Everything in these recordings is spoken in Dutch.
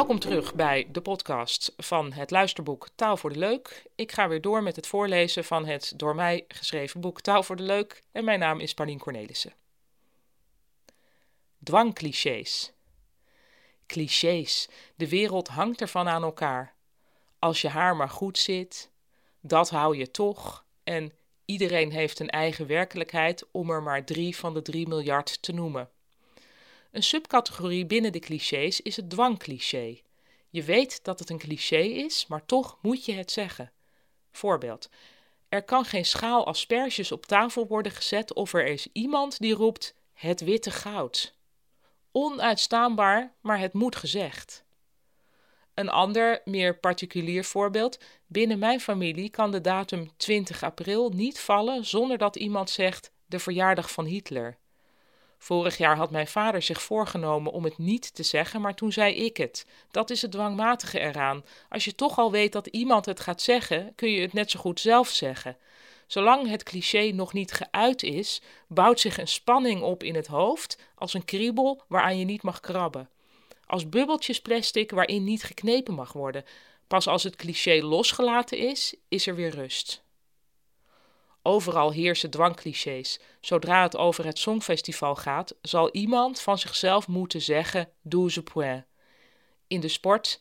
Welkom terug bij de podcast van het luisterboek Taal voor de Leuk. Ik ga weer door met het voorlezen van het door mij geschreven boek Taal voor de Leuk en mijn naam is Paulien Cornelissen. Dwangclichés. Clichés, de wereld hangt ervan aan elkaar. Als je haar maar goed zit, dat hou je toch en iedereen heeft een eigen werkelijkheid om er maar drie van de drie miljard te noemen. Een subcategorie binnen de clichés is het dwangcliché. Je weet dat het een cliché is, maar toch moet je het zeggen. Voorbeeld. Er kan geen schaal asperges op tafel worden gezet of er is iemand die roept het witte goud. Onuitstaanbaar, maar het moet gezegd. Een ander, meer particulier voorbeeld. Binnen mijn familie kan de datum 20 april niet vallen zonder dat iemand zegt de verjaardag van Hitler. Vorig jaar had mijn vader zich voorgenomen om het niet te zeggen, maar toen zei ik het. Dat is het dwangmatige eraan. Als je toch al weet dat iemand het gaat zeggen, kun je het net zo goed zelf zeggen. Zolang het cliché nog niet geuit is, bouwt zich een spanning op in het hoofd als een kriebel waaraan je niet mag krabben. Als bubbeltjes plastic waarin niet geknepen mag worden. Pas als het cliché losgelaten is, is er weer rust. Overal heersen dwangclichés. Zodra het over het Songfestival gaat, zal iemand van zichzelf moeten zeggen: douze point. In de sport,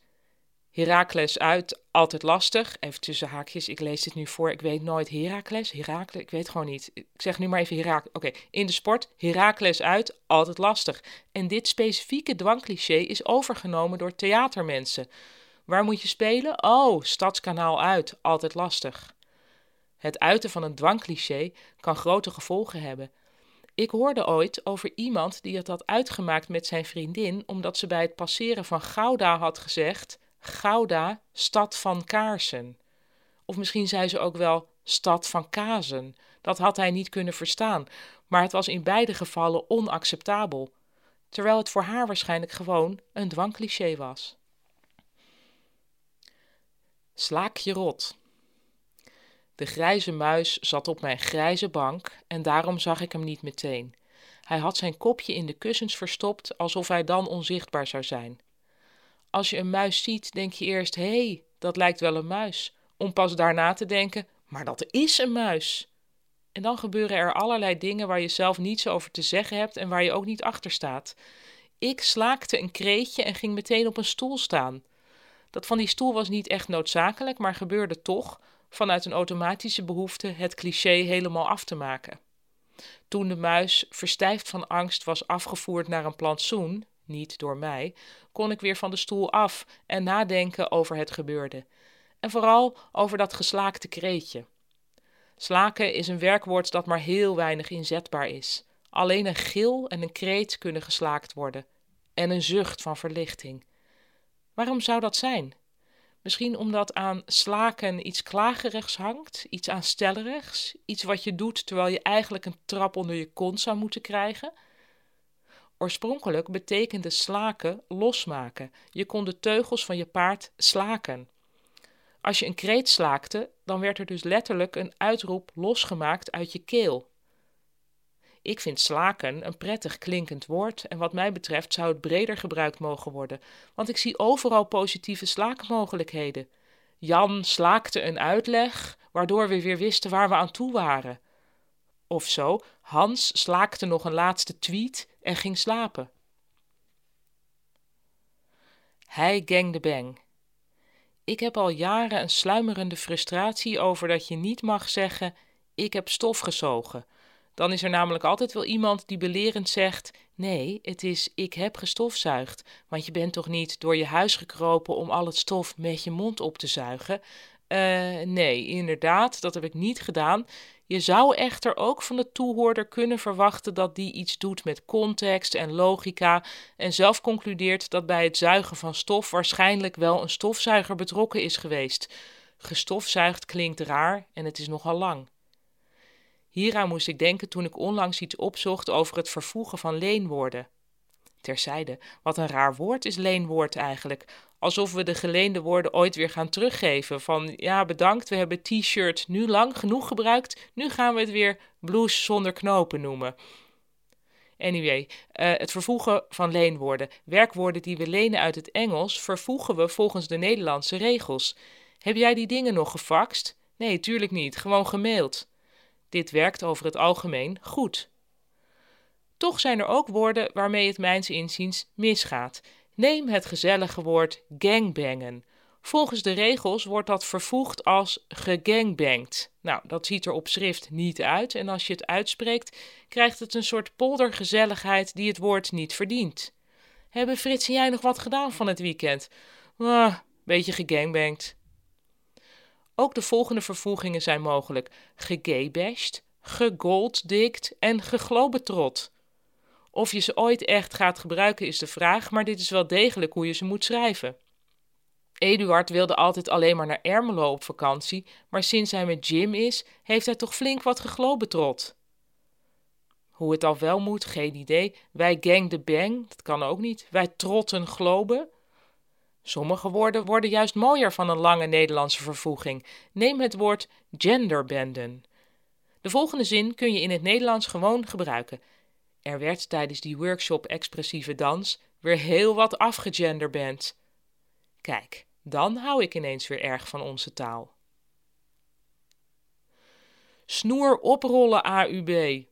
Herakles uit, altijd lastig. Even tussen haakjes, ik lees dit nu voor. Ik weet nooit Herakles, Herakles, ik weet gewoon niet. Ik zeg nu maar even Herakles. Oké, in de sport, Herakles uit, altijd lastig. En dit specifieke dwangcliché is overgenomen door theatermensen. Waar moet je spelen? Oh, Stadskanaal uit, altijd lastig. Het uiten van een dwangcliché kan grote gevolgen hebben. Ik hoorde ooit over iemand die het had uitgemaakt met zijn vriendin omdat ze bij het passeren van Gouda had gezegd: Gouda, stad van kaarsen. Of misschien zei ze ook wel stad van kazen. Dat had hij niet kunnen verstaan, maar het was in beide gevallen onacceptabel, terwijl het voor haar waarschijnlijk gewoon een dwangcliché was. Slaak je rot. De grijze muis zat op mijn grijze bank en daarom zag ik hem niet meteen. Hij had zijn kopje in de kussens verstopt, alsof hij dan onzichtbaar zou zijn. Als je een muis ziet, denk je eerst: hé, hey, dat lijkt wel een muis. Om pas daarna te denken: maar dat is een muis. En dan gebeuren er allerlei dingen waar je zelf niets over te zeggen hebt en waar je ook niet achter staat. Ik slaakte een kreetje en ging meteen op een stoel staan. Dat van die stoel was niet echt noodzakelijk, maar gebeurde toch, vanuit een automatische behoefte het cliché helemaal af te maken. Toen de muis, verstijfd van angst, was afgevoerd naar een plantsoen, niet door mij, kon ik weer van de stoel af en nadenken over het gebeurde. En vooral over dat geslaakte kreetje. Slaken is een werkwoord dat maar heel weinig inzetbaar is. Alleen een gil en een kreet kunnen geslaakt worden. En een zucht van verlichting. Waarom zou dat zijn? Misschien omdat aan slaken iets klagerigs hangt, iets aanstellerigs, iets wat je doet terwijl je eigenlijk een trap onder je kont zou moeten krijgen. Oorspronkelijk betekende slaken losmaken. Je kon de teugels van je paard slaken. Als je een kreet slaakte, dan werd er dus letterlijk een uitroep losgemaakt uit je keel. Ik vind slaken een prettig klinkend woord en wat mij betreft zou het breder gebruikt mogen worden, want ik zie overal positieve slaakmogelijkheden. Jan slaakte een uitleg, waardoor we weer wisten waar we aan toe waren. Of zo, Hans slaakte nog een laatste tweet en ging slapen. Hij gang de bang. Ik heb al jaren een sluimerende frustratie over dat je niet mag zeggen: Ik heb stof gezogen dan is er namelijk altijd wel iemand die belerend zegt: Nee, het is ik heb gestofzuigd. Want je bent toch niet door je huis gekropen om al het stof met je mond op te zuigen? Uh, nee, inderdaad, dat heb ik niet gedaan. Je zou echter ook van de toehoorder kunnen verwachten dat die iets doet met context en logica en zelf concludeert dat bij het zuigen van stof waarschijnlijk wel een stofzuiger betrokken is geweest. Gestofzuigd klinkt raar en het is nogal lang. Hieraan moest ik denken toen ik onlangs iets opzocht over het vervoegen van leenwoorden. Terzijde, wat een raar woord is leenwoord eigenlijk. Alsof we de geleende woorden ooit weer gaan teruggeven. Van ja, bedankt, we hebben t-shirt nu lang genoeg gebruikt, nu gaan we het weer blouse zonder knopen noemen. Anyway, uh, het vervoegen van leenwoorden. Werkwoorden die we lenen uit het Engels vervoegen we volgens de Nederlandse regels. Heb jij die dingen nog gefaxt? Nee, tuurlijk niet, gewoon gemaild. Dit werkt over het algemeen goed. Toch zijn er ook woorden waarmee het mijns inziens misgaat. Neem het gezellige woord gangbangen. Volgens de regels wordt dat vervoegd als gegangbangt. Nou, dat ziet er op schrift niet uit en als je het uitspreekt, krijgt het een soort poldergezelligheid die het woord niet verdient. Hebben Frits en jij nog wat gedaan van het weekend? Ah, beetje gegangbangt. Ook de volgende vervoegingen zijn mogelijk: gegaybashed, gegolddikt en geglobetrot. Of je ze ooit echt gaat gebruiken is de vraag, maar dit is wel degelijk hoe je ze moet schrijven. Eduard wilde altijd alleen maar naar Ermelo op vakantie, maar sinds hij met Jim is, heeft hij toch flink wat geglobetrot. Hoe het al wel moet, geen idee. Wij gang de bang, dat kan ook niet. Wij trotten globen. Sommige woorden worden juist mooier van een lange Nederlandse vervoeging. Neem het woord genderbenden. De volgende zin kun je in het Nederlands gewoon gebruiken. Er werd tijdens die workshop expressieve dans weer heel wat afgegenderband. Kijk, dan hou ik ineens weer erg van onze taal. Snoer oprollen AUB.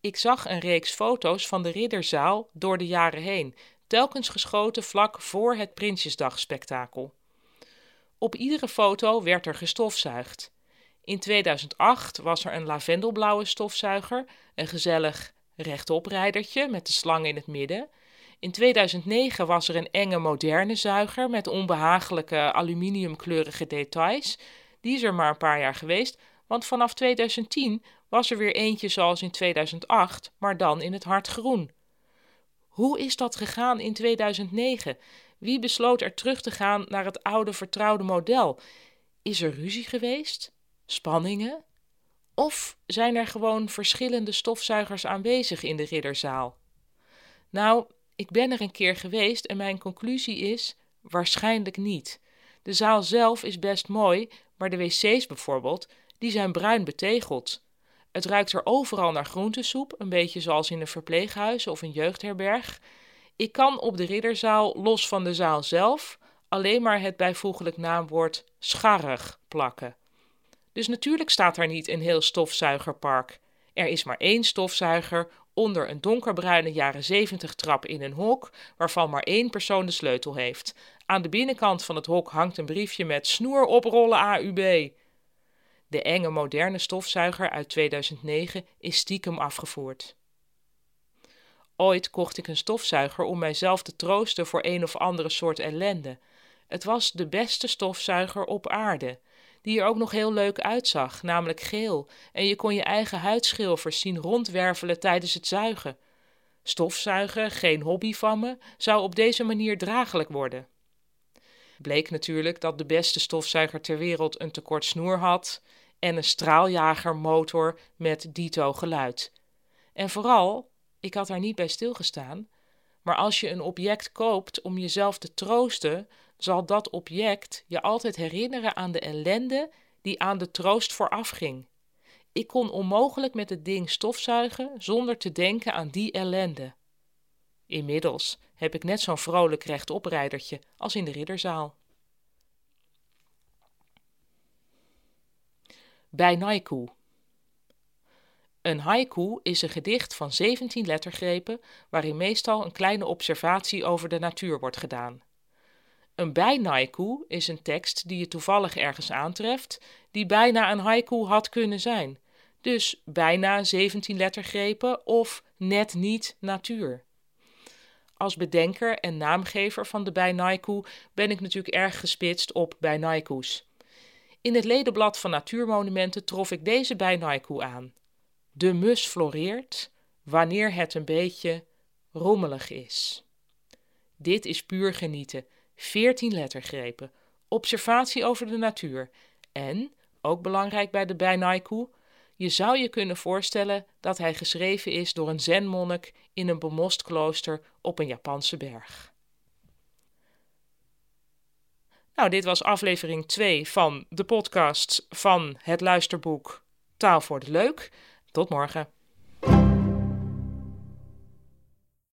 Ik zag een reeks foto's van de ridderzaal door de jaren heen, telkens geschoten vlak voor het Prinsjesdagspektakel. Op iedere foto werd er gestofzuigd. In 2008 was er een lavendelblauwe stofzuiger, een gezellig rechtoprijdertje met de slang in het midden. In 2009 was er een enge moderne zuiger met onbehagelijke aluminiumkleurige details. Die is er maar een paar jaar geweest, want vanaf 2010 was er weer eentje zoals in 2008, maar dan in het hart groen. Hoe is dat gegaan in 2009? Wie besloot er terug te gaan naar het oude vertrouwde model? Is er ruzie geweest? Spanningen? Of zijn er gewoon verschillende stofzuigers aanwezig in de ridderzaal? Nou, ik ben er een keer geweest en mijn conclusie is: waarschijnlijk niet. De zaal zelf is best mooi, maar de wc's bijvoorbeeld, die zijn bruin betegeld. Het ruikt er overal naar groentesoep, een beetje zoals in een verpleeghuis of een jeugdherberg. Ik kan op de ridderzaal, los van de zaal zelf, alleen maar het bijvoeglijk naamwoord scharrig plakken. Dus natuurlijk staat daar niet een heel stofzuigerpark. Er is maar één stofzuiger onder een donkerbruine jaren 70 trap in een hok, waarvan maar één persoon de sleutel heeft. Aan de binnenkant van het hok hangt een briefje met snoer oprollen AUB. De enge moderne stofzuiger uit 2009 is stiekem afgevoerd. Ooit kocht ik een stofzuiger om mijzelf te troosten voor een of andere soort ellende. Het was de beste stofzuiger op aarde die er ook nog heel leuk uitzag, namelijk geel, en je kon je eigen huidschilfers zien rondwervelen tijdens het zuigen. Stofzuigen, geen hobby van me, zou op deze manier draaglijk worden. Bleek natuurlijk dat de beste stofzuiger ter wereld een tekort snoer had en een straaljagermotor met dito geluid. En vooral, ik had daar niet bij stilgestaan, maar als je een object koopt om jezelf te troosten, zal dat object je altijd herinneren aan de ellende die aan de troost voorafging. Ik kon onmogelijk met het ding stofzuigen zonder te denken aan die ellende. Inmiddels heb ik net zo'n vrolijk rechtoprijdertje als in de ridderzaal. Bij Naiku. Een haiku is een gedicht van 17 lettergrepen waarin meestal een kleine observatie over de natuur wordt gedaan. Een bijnaiku is een tekst die je toevallig ergens aantreft, die bijna een haiku had kunnen zijn. Dus bijna 17 lettergrepen of net niet natuur. Als bedenker en naamgever van de bijnaiku ben ik natuurlijk erg gespitst op bijnaiku's. In het ledenblad van Natuurmonumenten trof ik deze bijnaiku aan. De mus floreert wanneer het een beetje rommelig is. Dit is puur genieten 14 lettergrepen, observatie over de natuur en, ook belangrijk bij de Bijnaiku, je zou je kunnen voorstellen dat hij geschreven is door een zenmonnik in een bemost klooster op een Japanse berg. Nou, dit was aflevering 2 van de podcast van het luisterboek Taal voor de Leuk. Tot morgen.